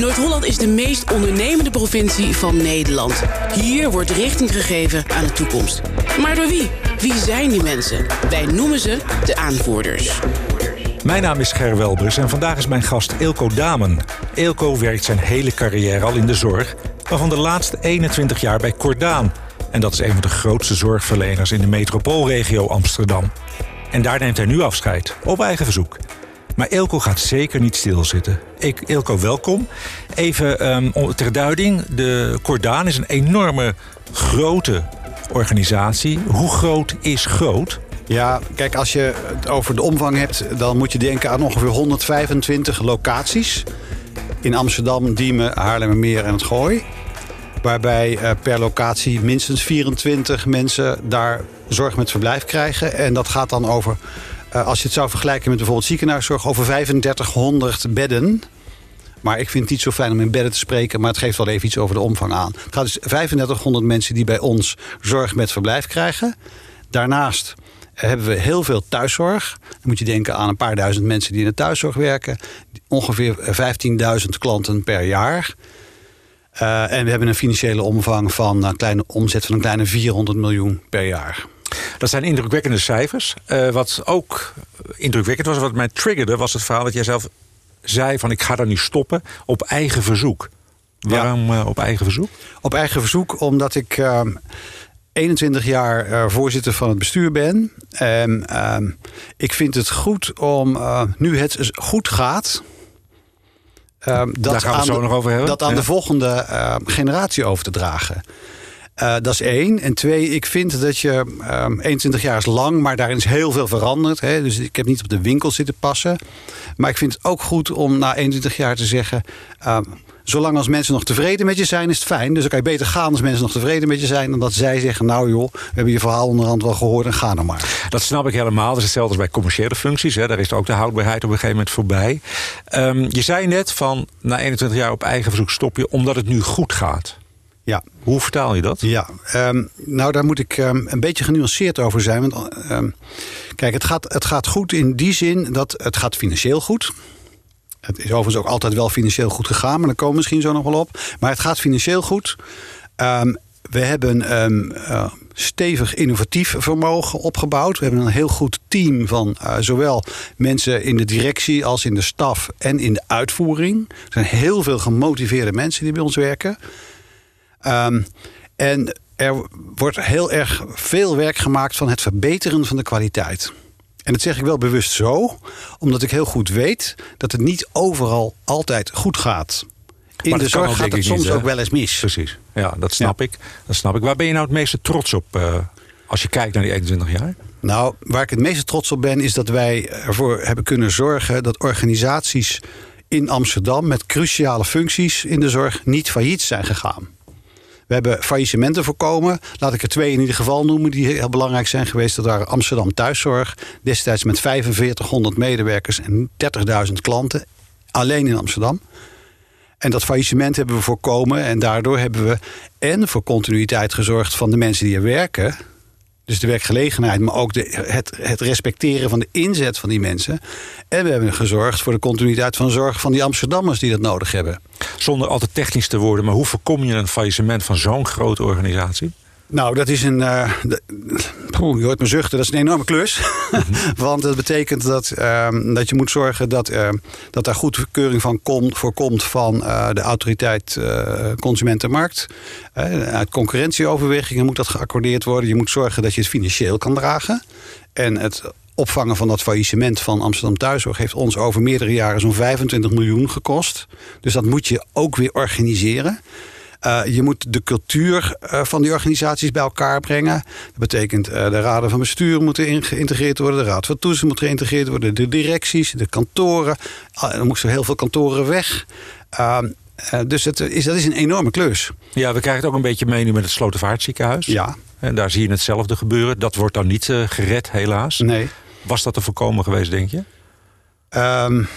Noord-Holland is de meest ondernemende provincie van Nederland. Hier wordt richting gegeven aan de toekomst. Maar door wie? Wie zijn die mensen? Wij noemen ze de aanvoerders. Mijn naam is Ger Welbers en vandaag is mijn gast Eelco Damen. Eelco werkt zijn hele carrière al in de zorg, waarvan de laatste 21 jaar bij Cordaan. En dat is een van de grootste zorgverleners in de metropoolregio Amsterdam. En daar neemt hij nu afscheid, op eigen verzoek. Maar Eelco gaat zeker niet stilzitten. Ik, welkom. Even um, ter duiding, de Cordaan is een enorme grote organisatie. Hoe groot is groot? Ja, kijk, als je het over de omvang hebt... dan moet je denken aan ongeveer 125 locaties. In Amsterdam, Diemen, Haarlemmermeer en het Gooi. Waarbij uh, per locatie minstens 24 mensen daar zorg met verblijf krijgen. En dat gaat dan over, uh, als je het zou vergelijken met bijvoorbeeld ziekenhuiszorg... over 3500 bedden. Maar ik vind het niet zo fijn om in bedden te spreken... maar het geeft wel even iets over de omvang aan. Het gaat dus 3500 mensen die bij ons zorg met verblijf krijgen. Daarnaast hebben we heel veel thuiszorg. Dan moet je denken aan een paar duizend mensen die in de thuiszorg werken. Ongeveer 15.000 klanten per jaar. En we hebben een financiële omvang van een kleine omzet van een kleine 400 miljoen per jaar. Dat zijn indrukwekkende cijfers. Uh, wat ook indrukwekkend was, wat mij triggerde, was het verhaal dat jij zelf zei van ik ga daar nu stoppen op eigen verzoek. Waarom ja. uh, op eigen verzoek? Op eigen verzoek omdat ik uh, 21 jaar uh, voorzitter van het bestuur ben. En ehm, ik vind het goed om, nu het goed gaat... Um, dat Daar gaan we het zo de, nog over hebben. Dat aan ja. de volgende generatie over te dragen. Uh, dat is één. En twee, ik vind dat je um, 21 jaar is lang, maar daarin is heel veel veranderd. Hè? Dus ik heb niet op de winkel zitten passen. Maar ik vind het ook goed om na 21 jaar te zeggen. Uh, zolang als mensen nog tevreden met je zijn, is het fijn. Dus dan kan je beter gaan als mensen nog tevreden met je zijn... dan zij zeggen, nou joh, we hebben je verhaal onderhand wel gehoord en ga dan maar. Dat snap ik helemaal. Dat is hetzelfde als bij commerciële functies. Hè. Daar is ook de houdbaarheid op een gegeven moment voorbij. Um, je zei net van, na 21 jaar op eigen verzoek stop je... omdat het nu goed gaat. Ja. Hoe vertaal je dat? Ja, um, nou daar moet ik um, een beetje genuanceerd over zijn. Want um, kijk, het gaat, het gaat goed in die zin dat het gaat financieel goed. Het is overigens ook altijd wel financieel goed gegaan, maar daar komen we misschien zo nog wel op. Maar het gaat financieel goed. we hebben uh, stevig innovatief vermogen opgebouwd. We hebben een heel goed team van uh, zowel mensen in de directie als in de staf en in de uitvoering. Er zijn heel veel gemotiveerde mensen die bij ons werken. Um, en er wordt heel erg veel werk gemaakt van het verbeteren van de kwaliteit. En dat zeg ik wel bewust zo, omdat ik heel goed weet dat het niet overal altijd goed gaat. In de zorg gaat het soms niet, ook wel eens mis. Precies, ja, dat snap, ja. Ik, dat snap ik. Waar ben je nou het meeste trots op uh, als je kijkt naar die 21 jaar? Nou, waar ik het meeste trots op ben, is dat wij ervoor hebben kunnen zorgen dat organisaties in Amsterdam met cruciale functies in de zorg niet failliet zijn gegaan. We hebben faillissementen voorkomen. Laat ik er twee in ieder geval noemen die heel belangrijk zijn geweest. Dat waren Amsterdam Thuiszorg. Destijds met 4500 medewerkers en 30.000 klanten. Alleen in Amsterdam. En dat faillissement hebben we voorkomen. En daardoor hebben we en voor continuïteit gezorgd van de mensen die er werken. Dus de werkgelegenheid, maar ook de, het, het, respecteren van de inzet van die mensen. En we hebben gezorgd voor de continuïteit van zorg van die Amsterdammers die dat nodig hebben. Zonder altijd technisch te worden, maar hoe voorkom je een faillissement van zo'n grote organisatie? Nou, dat is een. Uh, poeh, je hoort me zuchten, dat is een enorme klus. Mm -hmm. Want dat betekent dat, uh, dat je moet zorgen dat, uh, dat daar goedkeuring van komt, voorkomt van eh, de autoriteit Consumentenmarkt. uit concurrentieoverwegingen moet dat geaccordeerd worden. Je moet zorgen dat je het financieel kan dragen. En het opvangen van dat faillissement van Amsterdam Thuiszorg heeft ons over meerdere jaren zo'n 25 miljoen gekost. Dus dat moet je ook weer organiseren. Uh, je moet de cultuur uh, van die organisaties bij elkaar brengen. Dat betekent uh, de raden van bestuur moeten geïntegreerd worden. De raad van toezicht moet geïntegreerd worden. De directies, de kantoren. er moesten heel veel kantoren weg. dus het is, dat is een enorme klus. Ja, we krijgen het ook een beetje mee nu met het Slotervaartziekenhuis. Ja. En daar zie je hetzelfde gebeuren. Dat wordt dan niet gered, helaas. Nee. Was dat te voorkomen geweest, denk je? Um,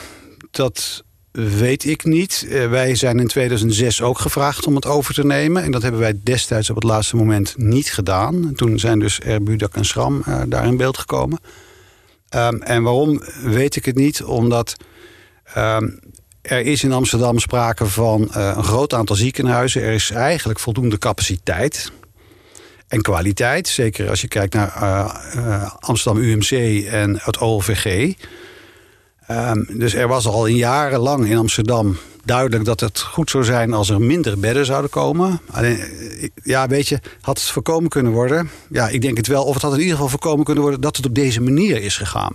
dat weet ik niet. Uh, wij zijn in 2006 ook gevraagd om het over te nemen. En dat hebben wij destijds op het laatste moment niet gedaan. En toen zijn dus Erbudak en Schram uh, daar in beeld gekomen. Um, en waarom weet ik het niet? Omdat um, er is in Amsterdam sprake van een groot aantal ziekenhuizen. Er is eigenlijk voldoende capaciteit en kwaliteit. Zeker als je kijkt naar Amsterdam UMC en het OLVG. Ehm, dus er was al jarenlang in Amsterdam duidelijk dat het goed zou zijn als er minder bedden zouden komen. Alleen, ja, weet je, had het voorkomen kunnen worden? Ja, ik denk het wel. Of het had in ieder geval voorkomen kunnen worden dat het op deze manier is gegaan.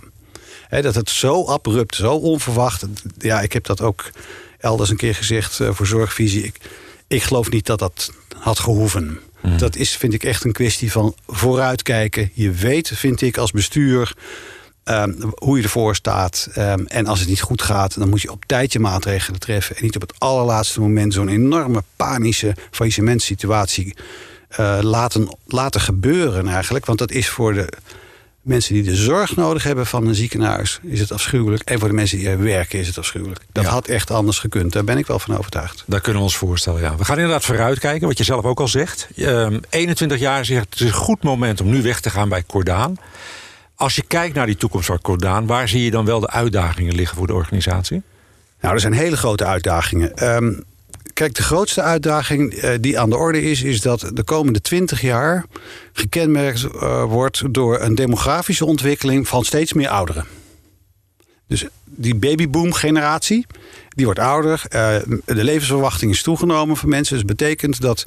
dat het zo abrupt, zo onverwacht. Ja, ik heb dat ook elders een keer gezegd uh, voor zorgvisie. Ik, ik geloof niet dat dat had gehoeven. Mhm. Dat is, vind ik, echt een kwestie van vooruitkijken. Je weet, vind ik, als bestuur Um, hoe je ervoor staat. Um, en als het niet goed gaat, dan moet je op tijd je maatregelen treffen. En niet op het allerlaatste moment zo'n enorme panische faillissementsituatie uh, laten, laten gebeuren eigenlijk. Want dat is voor de mensen die de zorg nodig hebben van een ziekenhuis... is het afschuwelijk. En voor de mensen die er werken is het afschuwelijk. Dat had echt anders gekund. Daar ben ik wel van overtuigd. Daar kunnen we ons voorstellen, ja. We gaan inderdaad vooruitkijken, wat je zelf ook al zegt. Uh, 21 jaar zegt het is een goed moment om nu weg te gaan bij Cordaan. Als je kijkt naar die toekomst van Cordaan, waar zie je dan wel de uitdagingen liggen voor de organisatie? Nou, er zijn hele grote uitdagingen. Um, kijk, de grootste uitdaging uh, die aan de orde is, is dat de komende 20 jaar gekenmerkt uh, wordt door een demografische ontwikkeling van steeds meer ouderen. Dus die babyboom-generatie, die wordt ouder. Uh, de levensverwachting is toegenomen van mensen. Dus betekent dat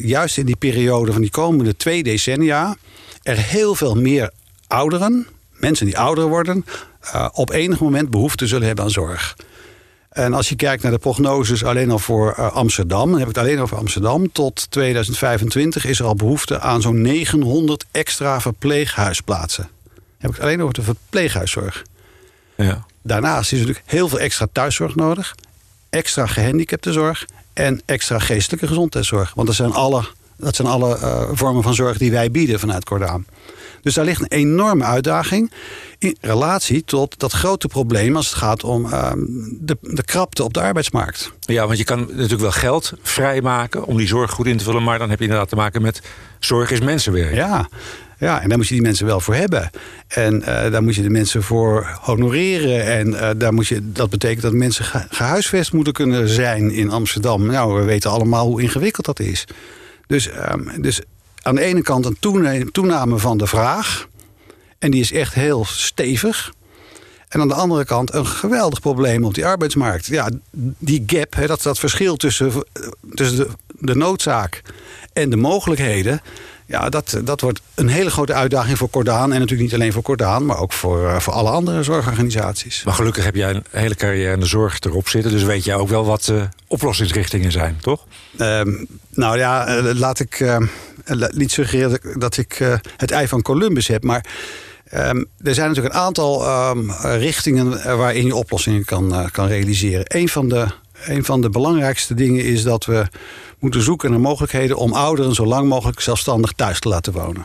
juist in die periode van die komende twee decennia er heel veel meer ouderen, mensen die ouder worden, uh, op enig moment behoefte zullen hebben aan zorg. En als je kijkt naar de prognoses alleen al voor uh, Amsterdam, dan heb ik het alleen over Amsterdam, tot 2025 is er al behoefte aan zo'n 900 extra verpleeghuisplaatsen. Dan heb ik het alleen over de verpleeghuiszorg. Ja. Daarnaast is er natuurlijk heel veel extra thuiszorg nodig, extra gehandicaptenzorg en extra geestelijke gezondheidszorg. Want dat zijn alle, dat zijn alle uh, vormen van zorg die wij bieden vanuit Cordaan. Dus daar ligt een enorme uitdaging in relatie tot dat grote probleem als het gaat om uh, de, de krapte op de arbeidsmarkt. Ja, want je kan natuurlijk wel geld vrijmaken om die zorg goed in te vullen, maar dan heb je inderdaad te maken met zorg is mensenwerk. Ja. Ja, en daar moet je die mensen wel voor hebben. En uh, daar moet je de mensen voor honoreren. En uh, daar moet je, dat betekent dat mensen gehuisvest moeten kunnen zijn in Amsterdam. Nou, we weten allemaal hoe ingewikkeld dat is. Dus, um, dus aan de ene kant een toename van de vraag. En die is echt heel stevig. En aan de andere kant een geweldig probleem op die arbeidsmarkt. Ja, die gap, hè, dat, dat verschil tussen, tussen de, de noodzaak en de mogelijkheden. Ja, dat, dat wordt een hele grote uitdaging voor Cordaan. En natuurlijk niet alleen voor Cordaan, maar ook voor, eh, voor alle andere zorgorganisaties. Maar gelukkig heb jij een hele carrière in de zorg erop zitten. Dus weet jij ook wel wat uh, oplossingsrichtingen zijn, toch? Um, nou ja, eh, laat ik uh, niet suggereren dat ik uh, het ei van Columbus heb. Maar um, er zijn natuurlijk een aantal um, richtingen waarin je oplossingen kan, kan realiseren. Een van, de, een van de belangrijkste dingen is dat we moeten zoeken naar mogelijkheden om ouderen zo lang mogelijk zelfstandig thuis te laten wonen.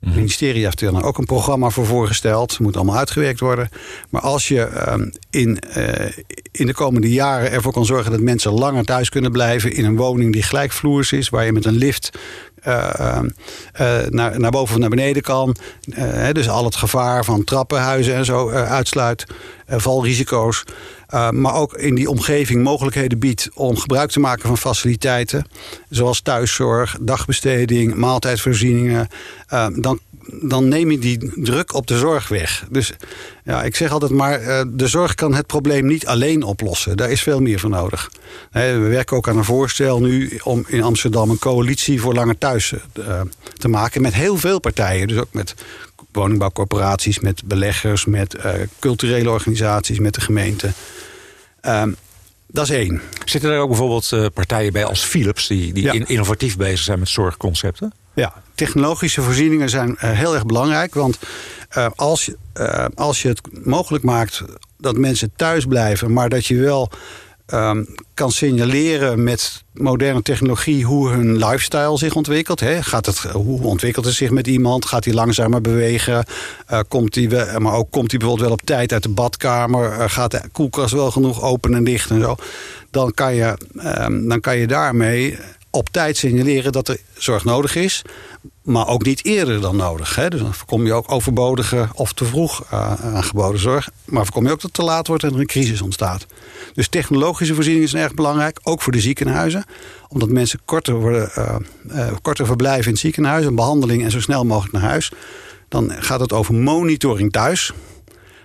Het ministerie heeft er dan ook een programma voor voorgesteld. Het moet allemaal uitgewerkt worden. Maar als je um, in, uh, in de komende jaren ervoor kan zorgen dat mensen langer thuis kunnen blijven in een woning die gelijkvloers is, waar je met een lift uh, uh, naar, naar boven of naar beneden kan. dus al het gevaar van trappenhuizen en zo uitsluit. valrisico's. Maar ook in die omgeving mogelijkheden biedt om gebruik te maken van faciliteiten. Zoals thuiszorg, dagbesteding, maaltijdvoorzieningen. dan dan neem je die druk op de zorg weg. Dus ja, ik zeg altijd maar, uh, de zorg kan het probleem niet alleen oplossen. Daar is veel meer voor nodig. we werken ook aan een voorstel nu om in Amsterdam een coalitie voor langer thuis te maken. Met heel veel partijen. Dus ook met woningbouwcorporaties, met beleggers, met culturele organisaties, met de gemeente. Um, dat is één. Zitten er ook bijvoorbeeld partijen bij als Philips... die, die ja. innovatief bezig zijn met zorgconcepten? Ja, technologische voorzieningen zijn uh, heel erg belangrijk. Want uh, als, als je het mogelijk maakt dat mensen thuis blijven, maar dat je wel um, kan signaleren met moderne technologie hoe hun lifestyle zich ontwikkelt. Hè? Gaat het, hoe ontwikkelt het zich met iemand? Gaat hij langzamer bewegen? komt hij, maar ook komt hij bijvoorbeeld wel op tijd uit de badkamer? gaat de koelkast wel genoeg open en dicht en zo? Dan kan je, um, dan kan je daarmee op tijd signaleren dat er zorg nodig is. Maar ook niet eerder dan nodig. Hè? Dus dan voorkom je ook overbodige of te vroeg uh, aangeboden zorg. Maar voorkom je ook dat het te laat wordt en er een crisis ontstaat. Dus technologische voorzieningen zijn erg belangrijk. Ook voor de ziekenhuizen. Omdat mensen korter, worden, uh, uh, korter verblijven in het ziekenhuis. Een behandeling en zo snel mogelijk naar huis. Dan gaat het over monitoring thuis.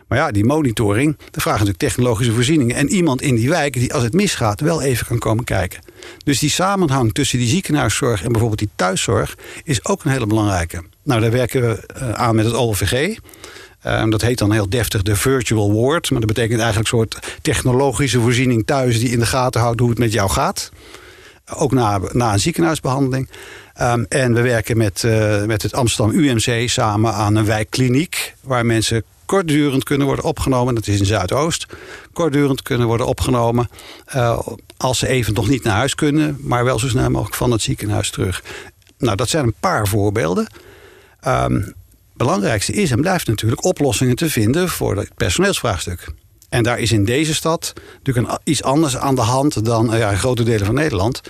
Maar ja, die monitoring, dat vraagt natuurlijk technologische voorzieningen. En iemand in die wijk die als het misgaat wel even kan komen kijken. Dus die samenhang tussen die ziekenhuiszorg en bijvoorbeeld die thuiszorg is ook een hele belangrijke. Nou, daar werken we aan met het OLVG. Um, dat heet dan heel deftig de virtual ward. Maar dat betekent eigenlijk een soort technologische voorziening thuis die in de gaten houdt hoe het met jou gaat. Ook na, na een ziekenhuisbehandeling. Um, en we werken met, uh, met het Amsterdam UMC samen aan een wijkkliniek. Waar mensen kortdurend kunnen worden opgenomen. Dat is in Zuidoost. Kortdurend kunnen worden opgenomen. Uh, als ze even nog niet naar huis kunnen. Maar wel zo snel mogelijk van het ziekenhuis terug. Nou, dat zijn een paar voorbeelden. Um, belangrijkste is en blijft natuurlijk oplossingen te vinden voor het personeelsvraagstuk. En daar is in deze stad natuurlijk iets anders aan de hand dan uh, ja, grote delen van Nederland.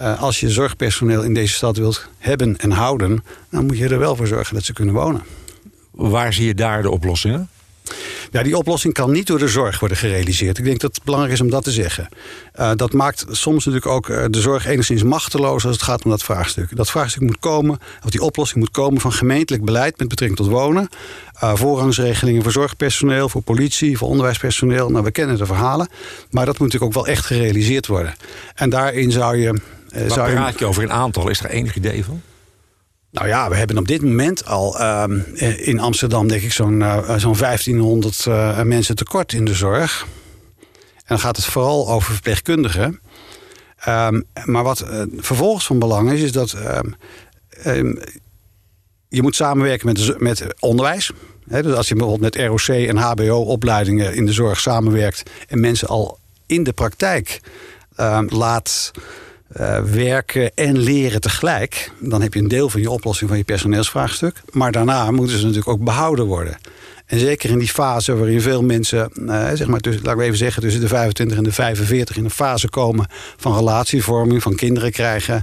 Uh, als je zorgpersoneel in deze stad wilt hebben en houden, dan moet je er wel voor zorgen dat ze kunnen wonen. Waar zie je daar de oplossingen? Ja, die oplossing kan niet door de zorg worden gerealiseerd. Ik denk dat het belangrijk is om dat te zeggen. Uh, dat maakt soms natuurlijk ook uh, de zorg enigszins machteloos als het gaat om dat vraagstuk. Dat vraagstuk moet komen, of die oplossing moet komen van gemeentelijk beleid met betrekking tot wonen. Uh, voorrangsregelingen voor zorgpersoneel, voor politie, voor onderwijspersoneel. Nou, we kennen de verhalen. Maar dat moet natuurlijk ook wel echt gerealiseerd worden. En daarin zou je. Waar zou praat je over een aantal? Is er enig idee van? Nou ja, we hebben op dit moment al uh, in Amsterdam, denk ik, zo'n uh, zo'n 1500 uh, mensen tekort in de zorg. En dan gaat het vooral over verpleegkundigen. Um, maar wat vervolgens van belang is, is dat um, je moet samenwerken met, met onderwijs. Dus als je bijvoorbeeld met ROC en HBO-opleidingen in de zorg samenwerkt en mensen al in de praktijk laat uh, werken en leren tegelijk, dan heb je een deel van je oplossing van je personeelsvraagstuk. Maar daarna moeten ze natuurlijk ook behouden worden. En zeker in die fase waarin veel mensen, uh, zeg maar, tussen, laten we even zeggen, tussen de 25 en de 45 in een fase komen van relatievorming, van kinderen krijgen,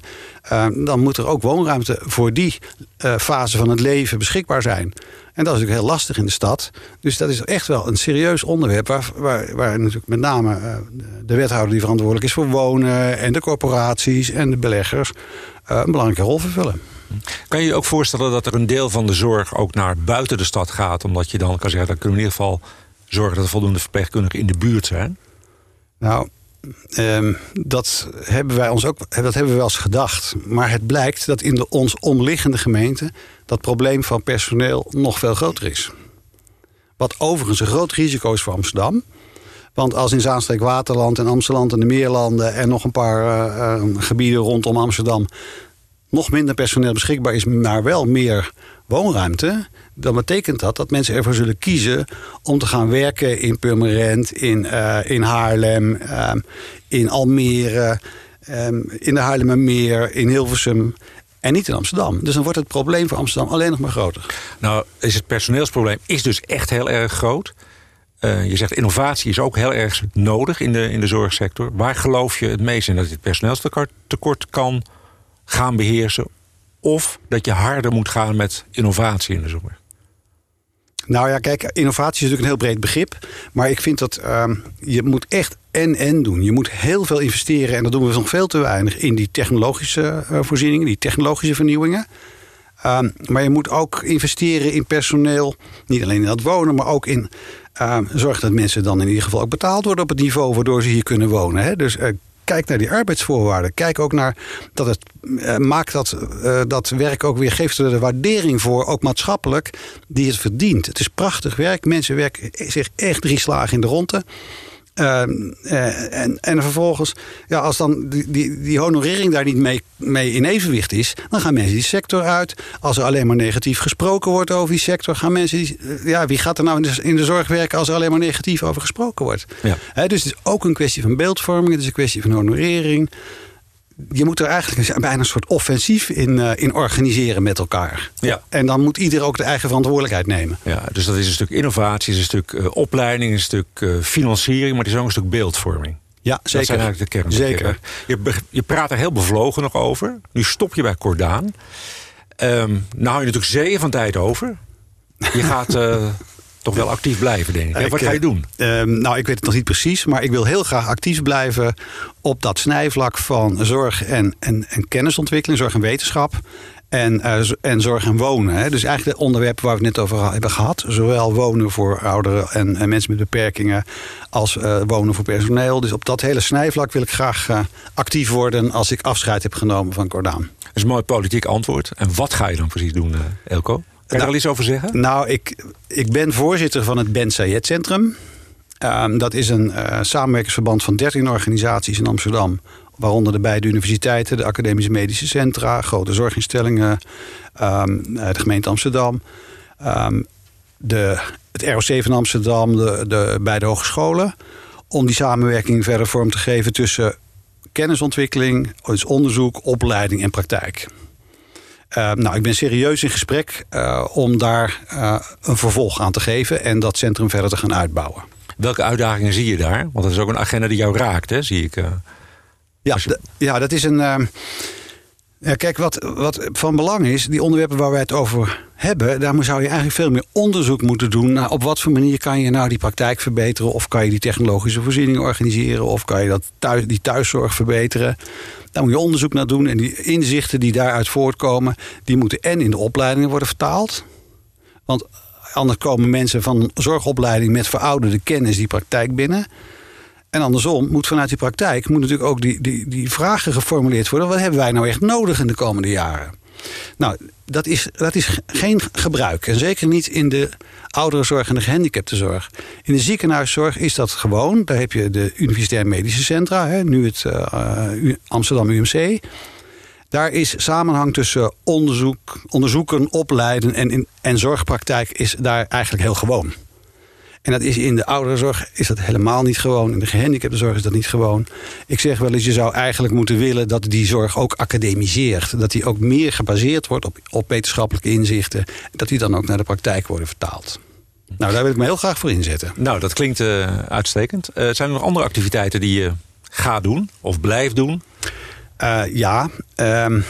uh, dan moet er ook woonruimte voor die uh, fase van het leven beschikbaar zijn. En dat is natuurlijk heel lastig in de stad. Dus dat is echt wel een serieus onderwerp waar, waar, waar natuurlijk met name de wethouder die verantwoordelijk is voor wonen en de corporaties en de beleggers een belangrijke rol vervullen. Kan je je ook voorstellen dat er een deel van de zorg ook naar buiten de stad gaat? Omdat je dan kan zeggen, dan kunnen we in ieder geval zorgen dat er voldoende verpleegkundigen in de buurt zijn? Nou, um, dat hebben wij ons ook dat hebben we wel eens gedacht. Maar het blijkt dat in de ons omliggende gemeente dat probleem van personeel nog veel groter is. Wat overigens een groot risico is voor Amsterdam. Want als in Zaanstreek Waterland en Amsterdam en de Meerlanden en nog een paar uh, uh, gebieden rondom Amsterdam nog minder personeel beschikbaar is, maar wel meer woonruimte, dan betekent dat dat mensen ervoor zullen kiezen om te gaan werken in Purmerend, in, uh, in Haarlem, uh, in Almere, um, in de Haarlemmermeer, in Hilversum. En niet in Amsterdam. Dus dan wordt het probleem voor Amsterdam alleen nog maar groter. Nou, is het personeelsprobleem is dus echt heel erg groot. Uh, je zegt innovatie is ook heel erg nodig in de, in de zorgsector. Waar geloof je het meest in dat dit personeelstekort kan gaan beheersen. Of dat je harder moet gaan met innovatie in de zorg. Nou ja, kijk, innovatie is natuurlijk een heel breed begrip. Maar ik vind dat uh, je moet echt en-en doen. Je moet heel veel investeren, en dat doen we nog veel te weinig... in die technologische uh, voorzieningen, die technologische vernieuwingen. Uh, maar je moet ook investeren in personeel. Niet alleen in dat wonen, maar ook in... Uh, zorg dat mensen dan in ieder geval ook betaald worden op het niveau... waardoor ze hier kunnen wonen. Hè? Dus kijk naar die arbeidsvoorwaarden. Kijk ook naar dat het uh, maakt dat, uh, dat werk ook weer geeft er de waardering voor, ook maatschappelijk, die het verdient. Het is prachtig werk. Mensen werken zich echt drie slagen in de ronde. Uh, uh, en, en vervolgens, ja, als dan die, die, die honorering daar niet mee, mee in evenwicht is, dan gaan mensen die sector uit. Als er alleen maar negatief gesproken wordt over die sector, gaan mensen die, ja, wie gaat er nou in de, in de zorg werken als er alleen maar negatief over gesproken wordt? Ja. He, dus het is ook een kwestie van beeldvorming, het is een kwestie van honorering je moet er eigenlijk bijna een soort offensief in, uh, in organiseren met elkaar. Ja. En dan moet ieder ook de eigen verantwoordelijkheid nemen. Ja, dus dat is een stuk innovatie, is een stuk uh, opleiding, een stuk uh, financiering, maar het is ook een stuk beeldvorming. Ja, zeker. Dat zijn eigenlijk de kern. Zeker. Je, je praat er heel bevlogen nog over. Nu stop je bij Cordaan. Um, nou hou je natuurlijk zeeën van tijd over. Je gaat uh, toch wel actief blijven, denk ik. Wat ga je doen? Uh, nou, ik weet het nog niet precies. Maar ik wil heel graag actief blijven op dat snijvlak van zorg en, en, en kennisontwikkeling, zorg en wetenschap. En, uh, en zorg en wonen. Hè. Dus eigenlijk de onderwerpen waar we het net over hebben gehad. Zowel wonen voor ouderen en, en mensen met beperkingen. als uh, wonen voor personeel. Dus op dat hele snijvlak wil ik graag actief worden. als ik afscheid heb genomen van Cordaan. Dat is een mooi politiek antwoord. En wat ga je dan precies doen, Elko? Je er al iets over zeggen? Nou, ik, ik ben voorzitter van het Ben Sayed Centrum. Um, dat is een samenwerkingsverband van 13 organisaties in Amsterdam Waaronder de beide universiteiten, de academische medische centra, grote zorginstellingen, um, de gemeente Amsterdam, um, de, het ROC van Amsterdam, de, de beide hogescholen. Om die samenwerking verder vorm te geven tussen kennisontwikkeling, dus onderzoek, opleiding en praktijk. Uh, nou, ik ben serieus in gesprek uh, om daar uh, een vervolg aan te geven en dat centrum verder te gaan uitbouwen. Welke uitdagingen zie je daar? Want dat is ook een agenda die jou raakt, hè? zie ik. Ja, ja dat is een. Ja, kijk, wat, wat van belang is, die onderwerpen waar wij het over hebben, daar zou je eigenlijk veel meer onderzoek moeten doen. Naar op wat voor manier kan je nou die praktijk verbeteren? Of kan je die technologische voorzieningen organiseren? Of kan je dat die thuiszorg verbeteren? Daar moet je onderzoek naar doen. En die inzichten die daaruit voortkomen, die moeten en in de opleidingen worden vertaald. Want anders komen mensen van zorgopleiding met verouderde kennis die praktijk binnen. En andersom moet vanuit die praktijk moet natuurlijk ook die, die, die vragen geformuleerd worden. Wat hebben wij nou echt nodig in de komende jaren? Nou, dat is, dat is geen gebruik. En zeker niet in de ouderenzorg en de gehandicaptenzorg. In de ziekenhuiszorg is dat gewoon. Daar heb je de Universitair Medische Centra, hè, nu het uh, Amsterdam UMC. Daar is samenhang tussen onderzoek, onderzoeken, opleiden en, en zorgpraktijk is daar eigenlijk heel gewoon. En dat is in de ouderenzorg is dat helemaal niet gewoon. In de gehandicaptenzorg is dat niet gewoon. Ik zeg wel eens, je zou eigenlijk moeten willen dat die zorg ook academiseert. Dat die ook meer gebaseerd wordt op, op wetenschappelijke inzichten. Dat die dan ook naar de praktijk worden vertaald. Nou, daar wil ik me heel graag voor inzetten. Nou, dat klinkt uh, uitstekend. Uh, zijn er nog andere activiteiten die je gaat doen of blijft doen? Uh, ja, ehm,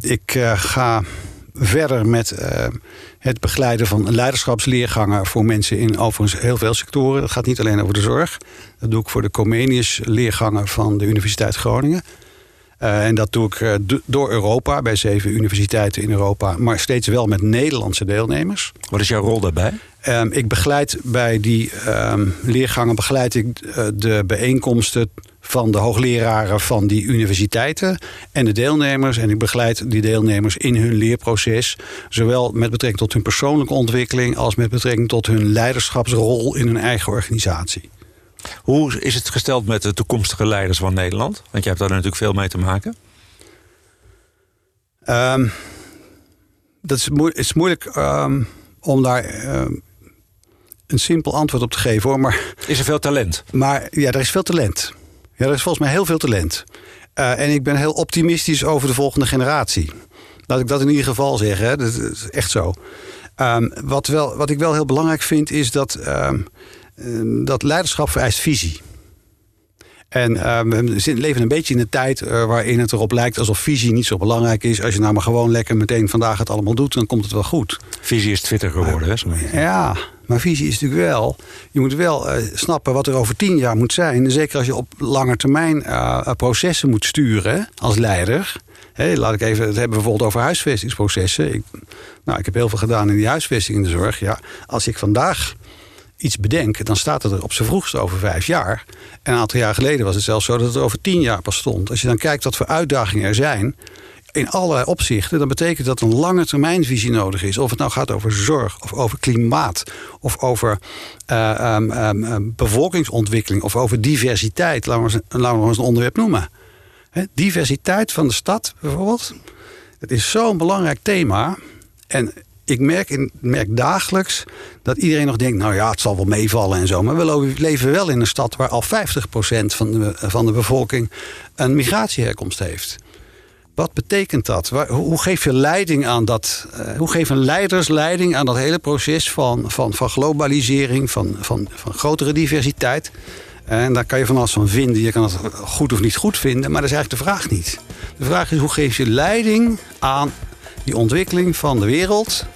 ik ga verder met het begeleiden van leiderschapsleergangen voor mensen in overigens heel veel sectoren. Dat gaat niet alleen over de zorg. Dat doe ik voor de Comenius leergangen van de Universiteit Groningen. Uh, en dat doe ik uh, door Europa, bij zeven universiteiten in Europa, maar steeds wel met Nederlandse deelnemers. Wat is jouw rol daarbij? Um, ik begeleid bij die um, leergangen begeleid ik uh, de bijeenkomsten van de hoogleraren van die universiteiten en de deelnemers. En ik begeleid die deelnemers in hun leerproces. Zowel met betrekking tot hun persoonlijke ontwikkeling als met betrekking tot hun leiderschapsrol in hun eigen organisatie. Hoe is het gesteld met de toekomstige leiders van Nederland? Want je hebt daar natuurlijk veel mee te maken. Um, dat is, moe is moeilijk um, om daar um, een simpel antwoord op te geven hoor. Maar, is er veel talent? Maar ja, er is veel talent. Ja, er is volgens mij heel veel talent. Uh, en ik ben heel optimistisch over de volgende generatie. Laat ik dat in ieder geval zeggen. Hè. Dat is echt zo. Wat, wel, wat ik wel heel belangrijk vind is dat, dat leiderschap vereist visie. En uh, we leven een beetje in een tijd uh, waarin het erop lijkt alsof visie niet zo belangrijk is. Als je nou maar gewoon lekker meteen vandaag het allemaal doet, dan komt het wel goed. Visie is Twitter geworden, hè? Ja, maar visie is natuurlijk wel. Je moet wel uh, snappen wat er over tien jaar moet zijn. Zeker als je op lange termijn uh, processen moet sturen als leider. Hey, laat ik even het hebben bijvoorbeeld over huisvestingsprocessen. Ik, nou, ik heb heel veel gedaan in die huisvesting in de zorg. Ja, als ik vandaag iets bedenk, dan staat het er op zijn vroegst over vijf jaar. En een aantal jaar geleden was het zelfs zo dat het over tien jaar pas stond. Als je dan kijkt wat voor uitdagingen er zijn, in allerlei opzichten, dan betekent dat een lange termijnvisie nodig is. Of het nou gaat over zorg, of over klimaat, of over uh, um, um, bevolkingsontwikkeling, of over diversiteit. Laten we, eens, laten eens een onderwerp noemen. He, diversiteit van de stad bijvoorbeeld. Het is zo'n belangrijk thema. En ik merk, merk dagelijks dat iedereen nog denkt: nou ja, het zal wel meevallen en zo. Maar we leven wel in een stad waar al 50% van de, van de bevolking een migratieherkomst heeft. Wat betekent dat? Hoe geef je leiding aan dat? Uh, hoe geven leiders leiding aan dat hele proces van, van, van globalisering, van, van, van grotere diversiteit? En daar kan je van alles van vinden. Je kan het goed of niet goed vinden, maar dat is eigenlijk de vraag niet. De vraag is hoe geef je leiding aan die ontwikkeling van de wereld.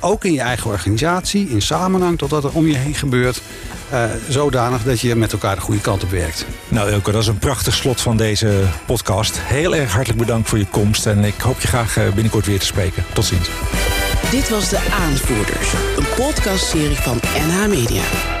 Ook in je eigen organisatie, in samenhang tot wat er om je heen gebeurt. Uh, zodanig dat je met elkaar de goede kant op werkt. Nou Elke, dat is een prachtig slot van deze podcast. Heel erg hartelijk bedankt voor je komst en ik hoop je graag eh, binnenkort weer te spreken. Tot ziens. Dit was De Aanvoerders, een podcastserie van NH Media.